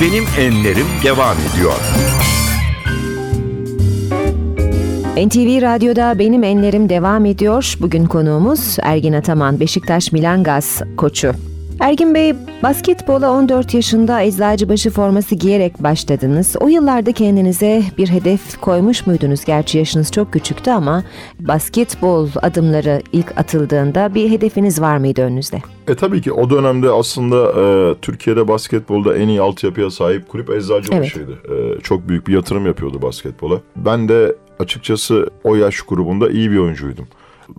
Benim Enlerim devam ediyor. NTV Radyo'da Benim Enlerim devam ediyor. Bugün konuğumuz Ergin Ataman, Beşiktaş Milan Gaz koçu. Ergin Bey, basketbola 14 yaşında Eczacıbaşı forması giyerek başladınız. O yıllarda kendinize bir hedef koymuş muydunuz? Gerçi yaşınız çok küçüktü ama basketbol adımları ilk atıldığında bir hedefiniz var mıydı önünüzde? E tabii ki o dönemde aslında e, Türkiye'de basketbolda en iyi altyapıya sahip kulüp Eczacıbaşı'ydı. E, çok büyük bir yatırım yapıyordu basketbola. Ben de açıkçası o yaş grubunda iyi bir oyuncuydum.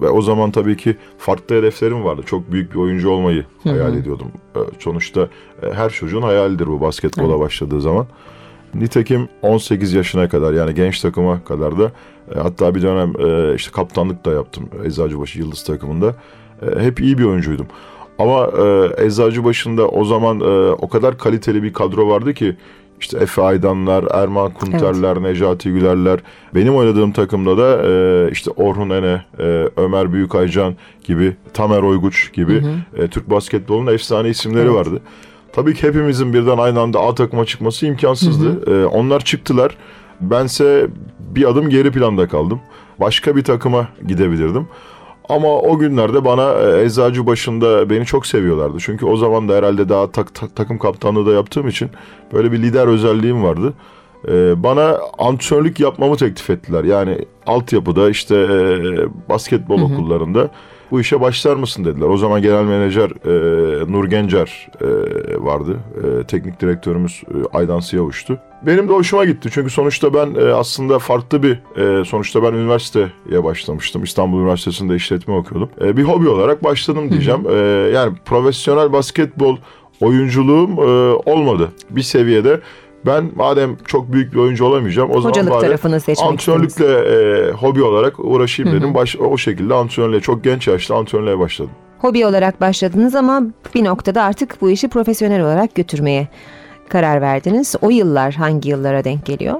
Ve o zaman tabii ki farklı hedeflerim vardı. Çok büyük bir oyuncu olmayı hayal ediyordum. E, sonuçta e, her çocuğun hayalidir bu basketbola başladığı zaman. Nitekim 18 yaşına kadar yani genç takıma kadar da e, hatta bir dönem e, işte kaptanlık da yaptım Eczacıbaşı Yıldız takımında. Hep iyi bir oyuncuydum. Ama e, Eczacıbaşı'nda o zaman e, o kadar kaliteli bir kadro vardı ki işte Efe Aydanlar, Erman Kunterler, Necati Gülerler. Benim oynadığım takımda da e, işte Orhun Ene, e, Ömer Büyükaycan gibi, Tamer Oyguç gibi e, Türk basketbolunun efsane isimleri vardı. Tabii ki hepimizin birden aynı anda A takıma çıkması imkansızdı. E, onlar çıktılar. Bense bir adım geri planda kaldım. Başka bir takıma gidebilirdim. Ama o günlerde bana e, eczacı başında beni çok seviyorlardı. Çünkü o zaman da herhalde daha tak, tak- takım kaptanlığı da yaptığım için böyle bir lider özelliğim vardı. E, bana antrenörlük yapmamı teklif ettiler. Yani altyapıda işte e, basketbol okullarında bu işe başlar mısın dediler. O zaman genel menajer e, Nur Gencer e, vardı. E, teknik direktörümüz e, Aydan Siyavuş'tu. Benim de hoşuma gitti. Çünkü sonuçta ben e, aslında farklı bir, e, sonuçta ben üniversiteye başlamıştım. İstanbul Üniversitesi'nde işletme okuyordum. E, bir hobi olarak başladım diyeceğim. E, yani profesyonel basketbol oyunculuğum e, olmadı. Bir seviyede ben madem çok büyük bir oyuncu olamayacağım o Hocalık zaman bari tarafını antrenörlükle e, hobi olarak uğraşayım dedim. Baş, o şekilde antrenörlüğe çok genç yaşta antrenörlüğe başladım. Hobi olarak başladınız ama bir noktada artık bu işi profesyonel olarak götürmeye karar verdiniz. O yıllar hangi yıllara denk geliyor?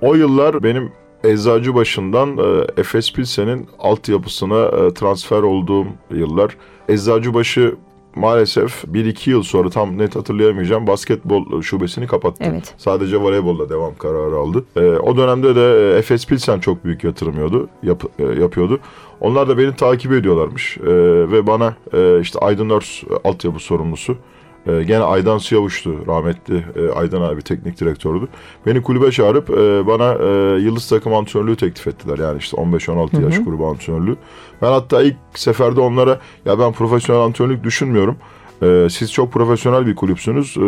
O yıllar benim Eczacıbaşı'ndan e, Efes Pilsen'in altyapısına e, transfer olduğum yıllar. Eczacıbaşı maalesef 1-2 yıl sonra tam net hatırlayamayacağım basketbol şubesini kapattı. Evet. Sadece voleybolla devam kararı aldı. E, o dönemde de e, Efes Pilsen çok büyük yatırım yap, e, yapıyordu. Onlar da beni takip ediyorlarmış E, ve bana e, işte Aydın Örs e, altyapı sorumlusu e, gene Aydan Siyavuş'tu rahmetli e, Aydan abi teknik direktördü. Beni kulübe çağırıp e, bana e, yıldız takım antrenörlüğü teklif ettiler. Yani işte 15-16 yaş grubu antrenörlüğü. Ben hatta ilk seferde onlara ya ben profesyonel antrenörlük düşünmüyorum. E, siz çok profesyonel bir kulüpsünüz. E,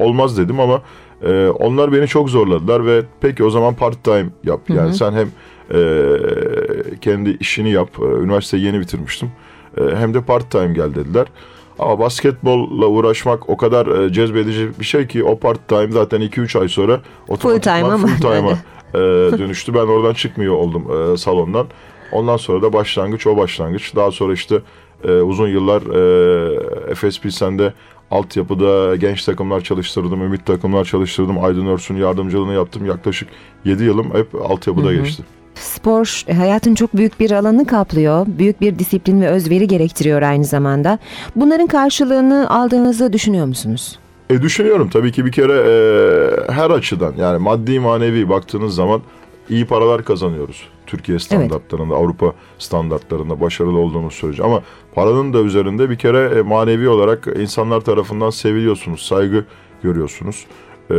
olmaz dedim ama e, onlar beni çok zorladılar ve peki o zaman part time yap. Yani sen hem e, kendi işini yap. E, Üniversiteyi yeni bitirmiştim. E, hem de part time gel dediler. Ama basketbolla uğraşmak o kadar e, cezbedici bir şey ki o part time zaten 2-3 ay sonra otomatikman full time'a e, dönüştü. Ben oradan çıkmıyor oldum e, salondan. Ondan sonra da başlangıç o başlangıç. Daha sonra işte e, uzun yıllar e, Efes Pilsen'de altyapıda genç takımlar çalıştırdım, ümit takımlar çalıştırdım. Aydın Örs'ün yardımcılığını yaptım. Yaklaşık 7 yılım hep altyapıda geçti. Spor e, hayatın çok büyük bir alanını kaplıyor. Büyük bir disiplin ve özveri gerektiriyor aynı zamanda. Bunların karşılığını aldığınızı düşünüyor musunuz? E düşünüyorum tabii ki bir kere e, her açıdan yani maddi manevi baktığınız zaman iyi paralar kazanıyoruz. Türkiye standartlarında, Avrupa standartlarında başarılı olduğumuz sürece. Ama paranın da üzerinde bir kere e, manevi olarak insanlar tarafından seviliyorsunuz, saygı görüyorsunuz. E,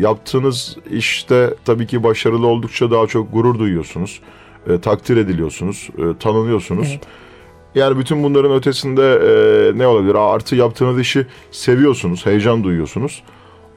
yaptığınız işte tabii ki başarılı oldukça daha çok gurur duyuyorsunuz. E, takdir ediliyorsunuz, e, tanınıyorsunuz. Evet. Yani bütün bunların ötesinde e, ne olabilir? Artı yaptığınız işi seviyorsunuz, heyecan duyuyorsunuz.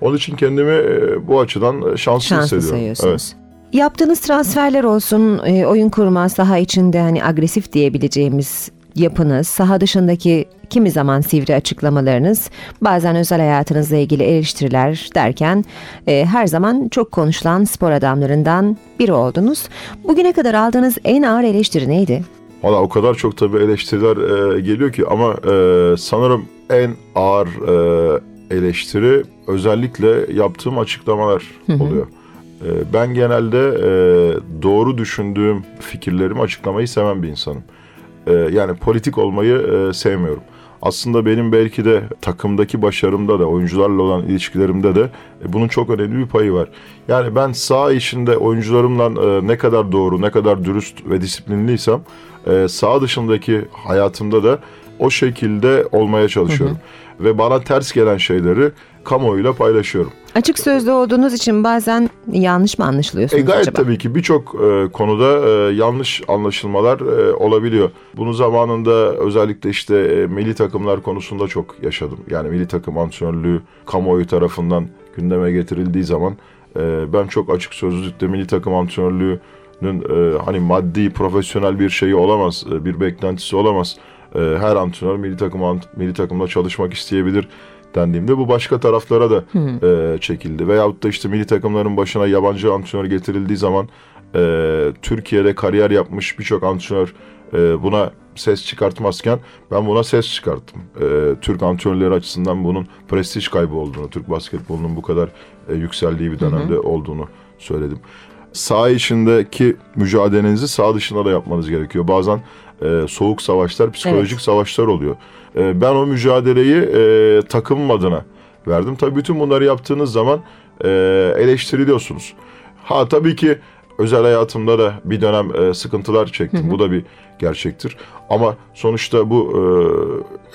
Onun için kendimi e, bu açıdan şanslı, Şanslı hissediyorum. sayıyorsunuz. Yaptığınız transferler olsun, e, oyun kurma, saha içinde hani agresif diyebileceğimiz yapınız, saha dışındaki kimi zaman sivri açıklamalarınız, bazen özel hayatınızla ilgili eleştiriler derken e, her zaman çok konuşulan spor adamlarından biri oldunuz. Bugüne kadar aldığınız en ağır eleştiri neydi? Valla o kadar çok tabii eleştiriler e, geliyor ki ama e, sanırım en ağır e, eleştiri özellikle yaptığım açıklamalar oluyor. E, ben genelde e, doğru düşündüğüm fikirlerimi açıklamayı seven bir insanım. E, yani politik olmayı e, sevmiyorum. aslında benim belki de takımdaki başarımda da oyuncularla olan ilişkilerimde de e, bunun çok önemli bir payı var. Yani ben sağ içinde oyuncularımla e, ne kadar doğru, ne kadar dürüst ve disiplinliysem e, sağ dışındaki hayatımda da o şekilde olmaya çalışıyorum. Ve bana ters gelen şeyleri kamuoyuyla paylaşıyorum. Açık sözlü olduğunuz için bazen yanlış mı E anlaşılıyorsunuz gayet acaba? tabii ki birçok e, konuda e, yanlış anlaşılmalar e, olabiliyor. Bunu zamanında özellikle işte e, milli takımlar konusunda çok yaşadım. Yani milli takım antrenörlüğü kamuoyu tarafından gündeme getirildiği zaman e, ben çok açık sözlükte milli takım antrenörlüğünün e, hani maddi profesyonel bir şeyi olamaz, e, bir beklentisi olamaz. E, her antrenör milli takım milli takımda çalışmak isteyebilir dendiğimde bu başka taraflara da e, çekildi. Veyahut da işte milli takımların başına yabancı antrenör getirildiği zaman e, Türkiye'de kariyer yapmış birçok antrenör e, buna ses çıkartmazken ben buna ses çıkarttım. E, Türk antrenörleri açısından bunun prestij kaybı olduğunu, Türk basketbolunun bu kadar e, yükseldiği bir dönemde olduğunu söyledim. Sağ içindeki mücadelenizi sağ dışında da yapmanız gerekiyor. Bazen e, soğuk savaşlar, psikolojik savaşlar oluyor. E, ben o mücadeleyi e, takımım adına verdim. Tabii bütün bunları yaptığınız zaman e, eleştiriliyorsunuz. Ha tabii ki özel hayatımda da bir dönem e, sıkıntılar çektim. Bu da bir gerçektir. Ama sonuçta bu e,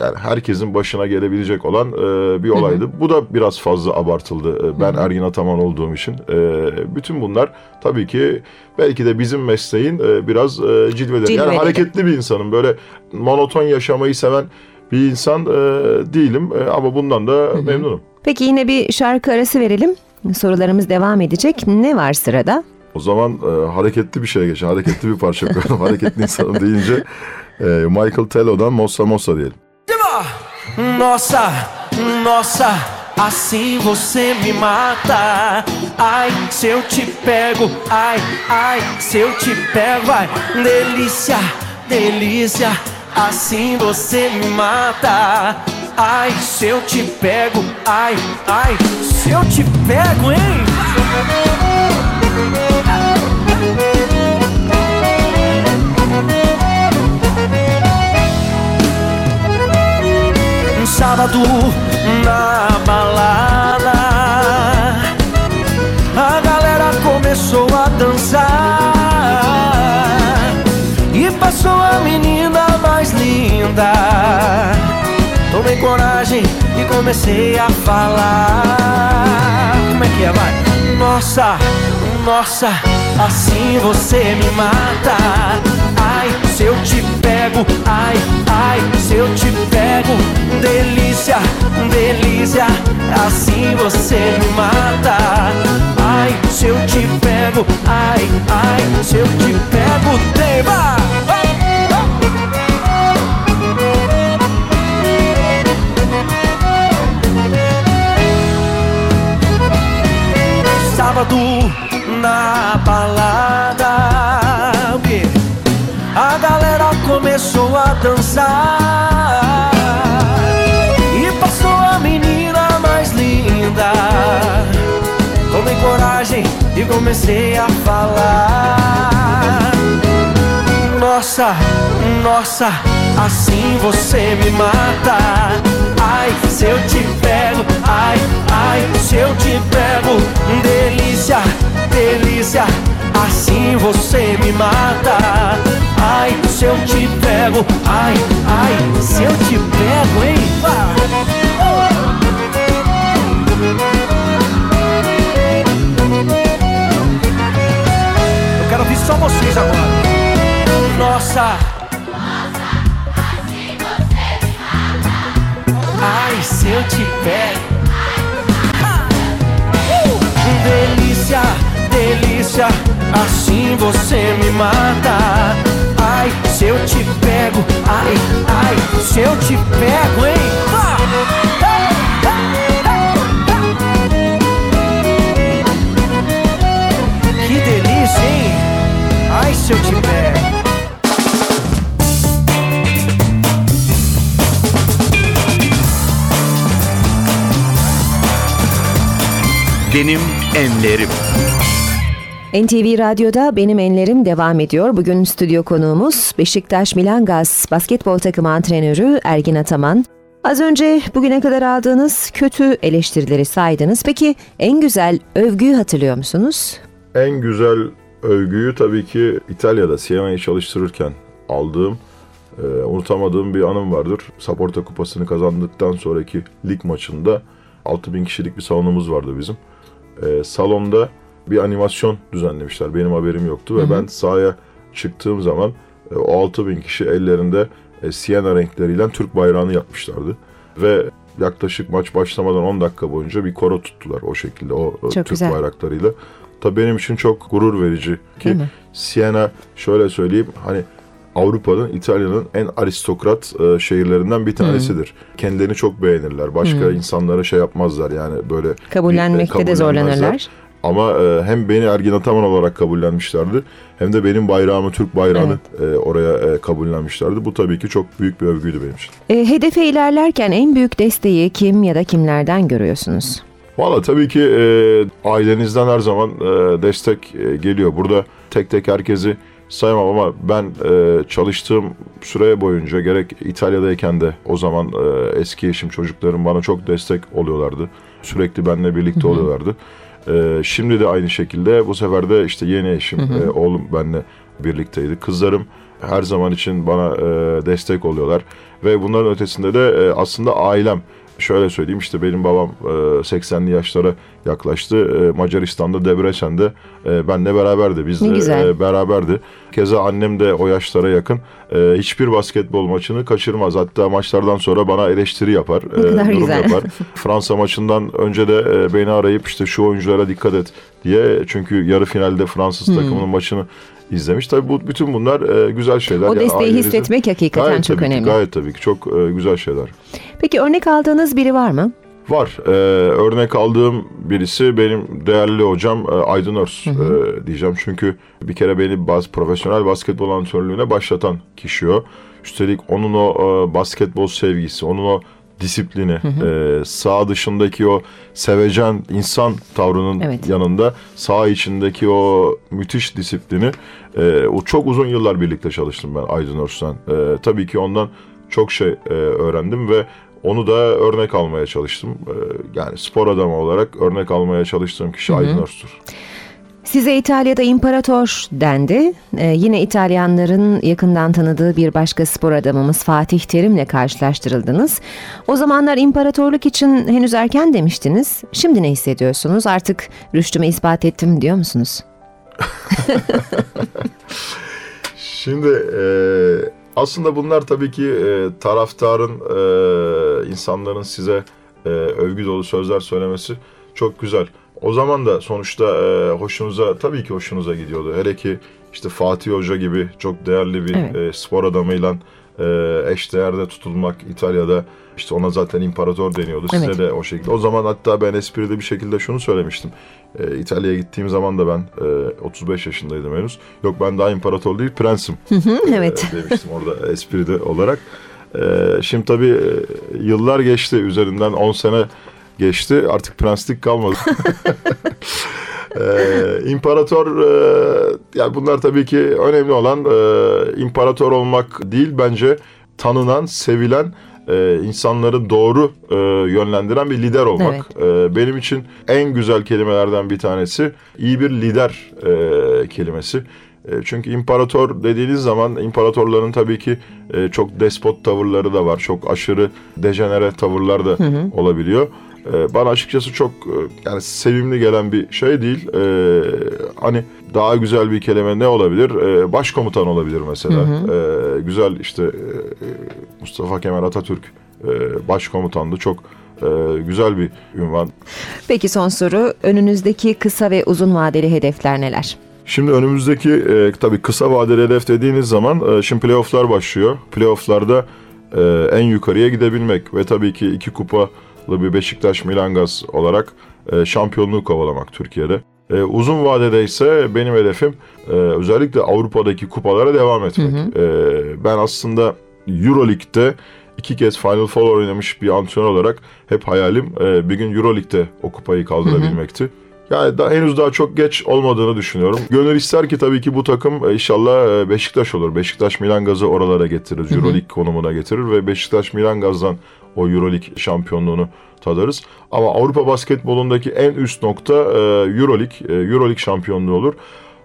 yani herkesin başına gelebilecek olan e, bir olaydı. Bu da biraz fazla abartıldı. E, ben Ergin Ataman olduğum için. E, bütün bunlar tabii ki belki de bizim mesleğin e, biraz e, cilveleri. Cilveleri. Yani hareketli bir insanım. Böyle monoton yaşamayı seven bir insan e, değilim E, ama bundan da memnunum. Peki yine bir şarkı arası verelim. Sorularımız devam edecek. Ne var sırada? O zaman e, hareketli bir şeye geçin. Hareketli bir parça koyalım. hareketli insanım deyince e, Michael Tello'dan Mossa Mossa diyelim. Nossa, nossa, assim você me mata. Ai, se eu te pego, ai, ai, se eu te pego, ai, delícia, delícia, assim você me mata. Ai, se eu te pego, ai, ai, se eu te pego, hein? Um sábado na balada A galera começou a dançar E passou a menina mais linda. Tomei coragem e comecei a falar. Como é que é, vai? Nossa, nossa, assim você me mata. Ai, se eu te pego, ai, ai, se eu te pego. Delícia, delícia, assim você me mata. Ai, se eu te pego, ai, ai, se eu te pego Tema! Sábado na balada? A galera começou a dançar. E passou a menina mais linda. Tomei coragem e comecei a falar Nossa, nossa, assim você me mata. Ai, se eu te pego, ai, ai, se eu te pego. Delícia, delícia, assim você me mata. Ai, se eu te pego, ai, ai, se eu te pego, hein? Nossa. Ai, se eu te pego. Uh! Delícia, delícia, assim você me mata. Ai, se eu te pego, ai, ai, se eu te pego, hein? Que delícia, hein? Ai, se eu te pego. Benim enlerim. NTV Radyo'da Benim Enlerim devam ediyor. Bugün stüdyo konuğumuz Beşiktaş Milangaz basketbol takımı antrenörü Ergin Ataman. Az önce bugüne kadar aldığınız kötü eleştirileri saydınız. Peki en güzel övgüyü hatırlıyor musunuz? En güzel övgüyü tabii ki İtalya'da Siena'yı çalıştırırken aldığım, e, unutamadığım bir anım vardır. Saporta Kupası'nı kazandıktan sonraki lig maçında 6000 kişilik bir salonumuz vardı bizim. E, salonda bir animasyon düzenlemişler. Benim haberim yoktu ve ben sahaya çıktığım zaman e, o 6000 kişi ellerinde e, Siena renkleriyle Türk bayrağını yapmışlardı. Ve yaklaşık maç başlamadan 10 dakika boyunca bir koro tuttular o şekilde o e, Türk güzel. bayraklarıyla. Tabii benim için çok gurur verici ki? Siena şöyle söyleyeyim hani Avrupa'nın, İtalya'nın en aristokrat e, şehirlerinden bir tanesidir. Kendilerini çok beğenirler. Başka insanlara şey yapmazlar yani böyle e, Kabullenmekte de zorlanırlar. Ama e, hem beni Ergin Ataman olarak kabullenmişlerdi hem de benim bayrağımı, Türk bayrağını e, oraya e, kabullenmişlerdi. Bu tabii ki çok büyük bir övgüydü benim için. E, hedefe ilerlerken en büyük desteği kim ya da kimlerden görüyorsunuz? Valla tabii ki e, ailenizden her zaman e, destek e, geliyor. Burada tek tek herkesi sayamam ama ben e, çalıştığım süre boyunca gerek İtalya'dayken de o zaman e, eski eşim çocuklarım bana çok destek oluyorlardı. Sürekli benimle birlikte oluyorlardı. E, şimdi de aynı şekilde bu sefer de işte yeni eşim, e, oğlum benimle birlikteydi. Kızlarım her zaman için bana e, destek oluyorlar. Ve bunların ötesinde de e, aslında ailem. Şöyle söyleyeyim işte benim babam e, 80'li yaşlara yaklaştı. E, Macaristan'da Debrecen'de e, benle beraberdi. Biz de e, beraberdi. Keza annem de o yaşlara yakın. E, hiçbir basketbol maçını kaçırmaz. Hatta maçlardan sonra bana eleştiri yapar. Durum güzel. yapar. Fransa maçından önce de e, beni arayıp işte şu oyunculara dikkat et diye. Çünkü yarı finalde Fransız Hmm. takımının maçını izlemiş. Tabii bu bütün bunlar e, güzel şeyler. O Yani desteği ailenizin- hissetmek hakikaten Gayet çok tabii ki, önemli. gayet tabii ki çok e, güzel şeyler. Peki örnek aldığınız biri var mı? Var. Ee, örnek aldığım birisi benim değerli hocam e, Aydın Örs e, diyeceğim. Çünkü bir kere beni baz, profesyonel basketbol antrenörlüğüne başlatan kişi o. Üstelik onun o e, basketbol sevgisi, onun o disiplini, e, sağ dışındaki o sevecen insan tavrının Evet. yanında sağ içindeki o müthiş disiplini e, o çok uzun yıllar birlikte çalıştım ben Aydın Örs'ten. E, tabii ki ondan çok şey e, öğrendim ve onu da örnek almaya çalıştım. E, yani spor adamı olarak örnek almaya çalıştığım kişi Aydın Örs'tür. Size İtalya'da imparator dendi. Ee, yine İtalyanların yakından tanıdığı bir başka spor adamımız Fatih Terim'le karşılaştırıldınız. O zamanlar imparatorluk için henüz erken demiştiniz. Şimdi ne hissediyorsunuz? Artık rüştümü ispat ettim diyor musunuz? Şimdi e, aslında bunlar tabii ki e, taraftarın, e, insanların size e, övgü dolu sözler söylemesi çok güzel. O zaman da sonuçta e, hoşunuza, tabii ki hoşunuza gidiyordu. Hele ki işte Fatih Hoca gibi çok değerli bir Evet. e, spor adamıyla e, eşdeğerde tutulmak İtalya'da işte ona zaten imparator deniyordu. Size Evet. de o şekilde. O zaman hatta ben esprili bir şekilde şunu söylemiştim. E, İtalya'ya gittiğim zaman da ben e, 35 yaşındaydım henüz. Yok ben daha imparator değil prensim evet. e, demiştim orada esprili olarak. E, şimdi tabii e, yıllar geçti üzerinden 10 sene geçti artık prenslik kalmadı. e, imparator e, yani bunlar tabii ki önemli olan e, imparator olmak değil bence tanınan, sevilen e, insanları doğru e, yönlendiren bir lider olmak. E, benim için en güzel kelimelerden bir tanesi iyi bir lider e, kelimesi. E, Çünkü imparator dediğiniz zaman imparatorların tabii ki e, çok despot tavırları da var. Çok aşırı dejenere tavırlar da olabiliyor. E, Bana açıkçası çok e, yani sevimli gelen bir şey değil. E, Hani daha güzel bir kelime ne olabilir? E, Başkomutan olabilir mesela. E, Güzel işte e, Mustafa Kemal Atatürk e, başkomutandı. Çok e, güzel bir ünvan. Peki son soru. Önünüzdeki kısa ve uzun vadeli hedefler neler? Şimdi önümüzdeki e, tabii kısa vadeli hedef dediğiniz zaman e, şimdi playofflar başlıyor. Playofflarda e, en yukarıya gidebilmek ve tabii ki iki kupalı bir Beşiktaş Milangaz olarak e, şampiyonluğu kovalamak Türkiye'de. E, uzun vadede ise benim hedefim e, özellikle Avrupa'daki kupalara devam etmek. E, ben aslında Euroleague'de iki kez Final Four oynamış bir antrenör olarak hep hayalim e, bir gün Euroleague'de o kupayı kaldırabilmekti. Yani da, henüz daha çok geç olmadığını düşünüyorum. Gönül ister ki tabii ki bu takım e, inşallah e, Beşiktaş olur. Beşiktaş Milan Gaz'ı oralara getirir. Euroleague konumuna getirir ve Beşiktaş Milan Gaz'dan o Euroleague şampiyonluğunu tadarız. Ama Avrupa basketbolundaki en üst nokta e, Euroleague, Euroleague şampiyonluğu olur.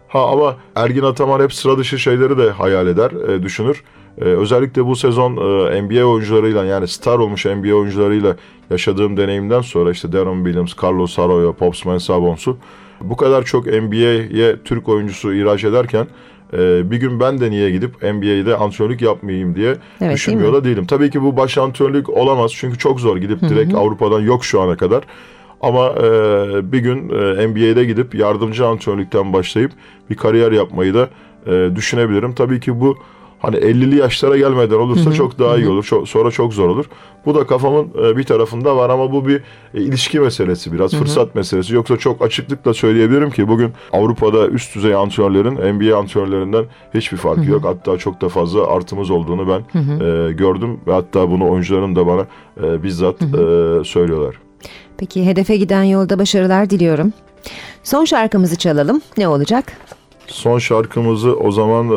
Ha ama Ergin Ataman hep sıra dışı şeyleri de hayal eder, düşünür. E, özellikle bu sezon e, NBA oyuncularıyla yani star olmuş NBA oyuncularıyla yaşadığım deneyimden sonra işte Deron Williams, Carlos Arroyo, Pops Mensahbons'u bu kadar çok NBA'ye Türk oyuncusu ihraç ederken e, bir gün ben de niye gidip NBA'de antrenörlük yapmayayım diye değil düşünmüyor mi? da değilim. Tabii ki bu baş antrenörlük olamaz çünkü çok zor gidip direkt Avrupa'dan yok şu ana kadar. Ama e, bir gün e, NBA'de gidip yardımcı antrenörlükten başlayıp bir kariyer yapmayı da e, düşünebilirim. Tabii ki bu hani 50'li yaşlara gelmeden olursa çok daha iyi olur. Çok, sonra çok zor olur. Bu da kafamın e, bir tarafında var ama bu bir e, ilişki meselesi biraz fırsat meselesi. Yoksa çok açıklıkla söyleyebilirim ki bugün Avrupa'da üst düzey antrenörlerin NBA antrenörlerinden hiçbir farkı yok. Hatta çok da fazla artımız olduğunu ben e, gördüm ve hatta bunu oyuncuların da bana e, bizzat e, söylüyorlar. Peki hedefe giden yolda başarılar diliyorum. Son şarkımızı çalalım. Ne olacak? Son şarkımızı o zaman e,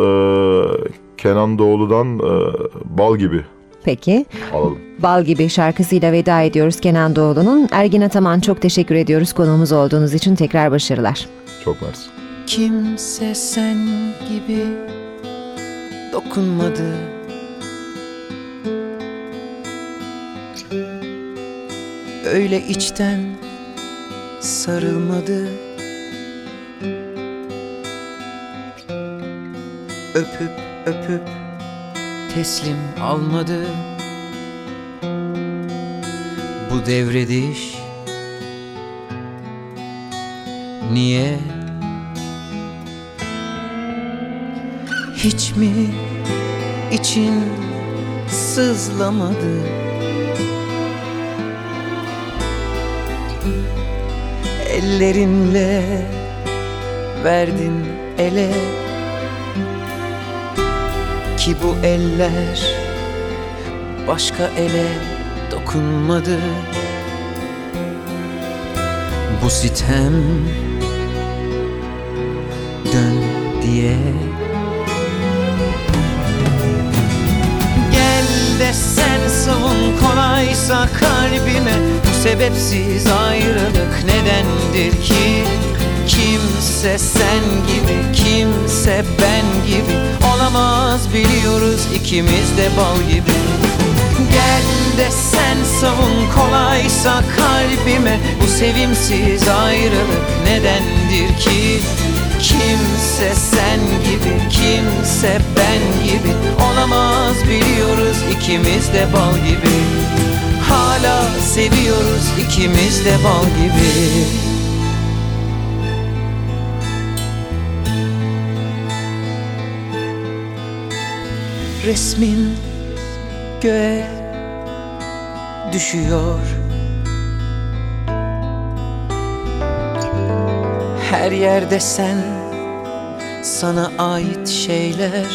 Kenan Doğulu'dan e, Bal gibi Peki. alalım. Bal gibi şarkısıyla veda ediyoruz Kenan Doğulu'nun. Ergin Ataman çok teşekkür ediyoruz konuğumuz olduğunuz için tekrar başarılar. Çok mersi. Kimse sen gibi dokunmadı Öyle içten sarılmadı Öpüp öpüp teslim almadı. Bu devrediş Niye? Hiç mi için sızlamadı? Ellerinle verdin ele Ki bu eller başka ele dokunmadı. Bu sitem dön diye. Gel de sen savun kolaysa kalbime Bu sebepsiz ayrılık nedendir ki? Kimse sen gibi, kimse ben gibi Olamaz biliyoruz ikimiz de bal gibi. Gel de sen savun kolaysa kalbime Bu sevimsiz ayrılık nedendir ki? Kimse sen gibi, kimse ben gibi Olamaz biliyoruz ikimiz de bal gibi. Hala seviyoruz ikimiz de bal gibi Resmin göğe düşüyor. Her yerde sen sana ait şeyler.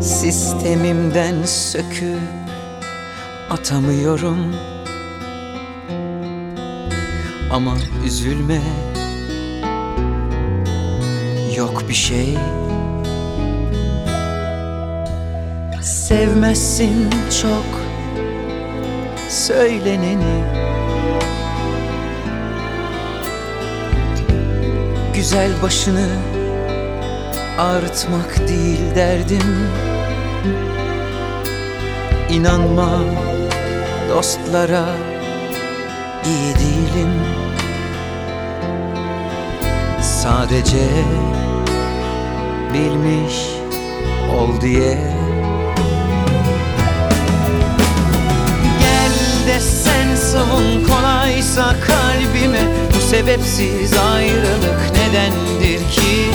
Sistemimden söküp atamıyorum. Ama üzülme Yok bir şey Sevmezsin çok söyleneni. Güzel başını ağrıtmak değil derdim. İnanma dostlara iyi değilim. Sadece bilmiş ol diye de sen savun kolaysa kalbime Bu sebepsiz ayrılık nedendir ki?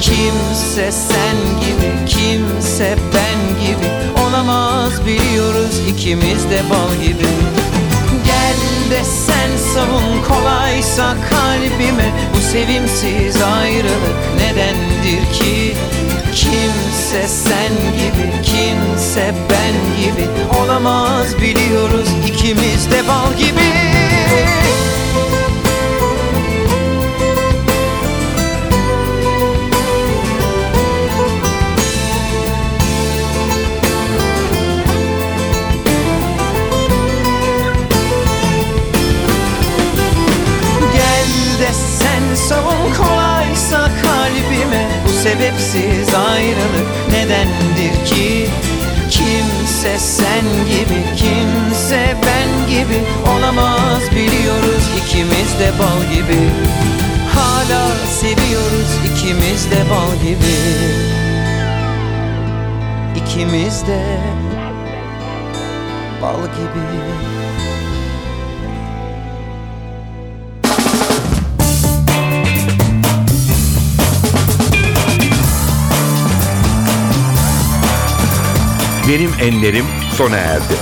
Kimse sen gibi, kimse ben gibi Olamaz biliyoruz ikimiz de bal gibi de sen savun kolaysa kalbime Bu sevimsiz ayrılık nedendir ki? Kimse sen gibi, kimse ben gibi Olamaz biliyoruz ikimiz de bal gibi sebepsiz ayrılık nedendir ki? Kimse sen gibi, kimse ben gibi Olamaz. Biliyoruz ikimiz de bal gibi. Hala seviyoruz ikimiz de bal gibi. İkimiz de bal gibi Benim Enlerim sona erdi.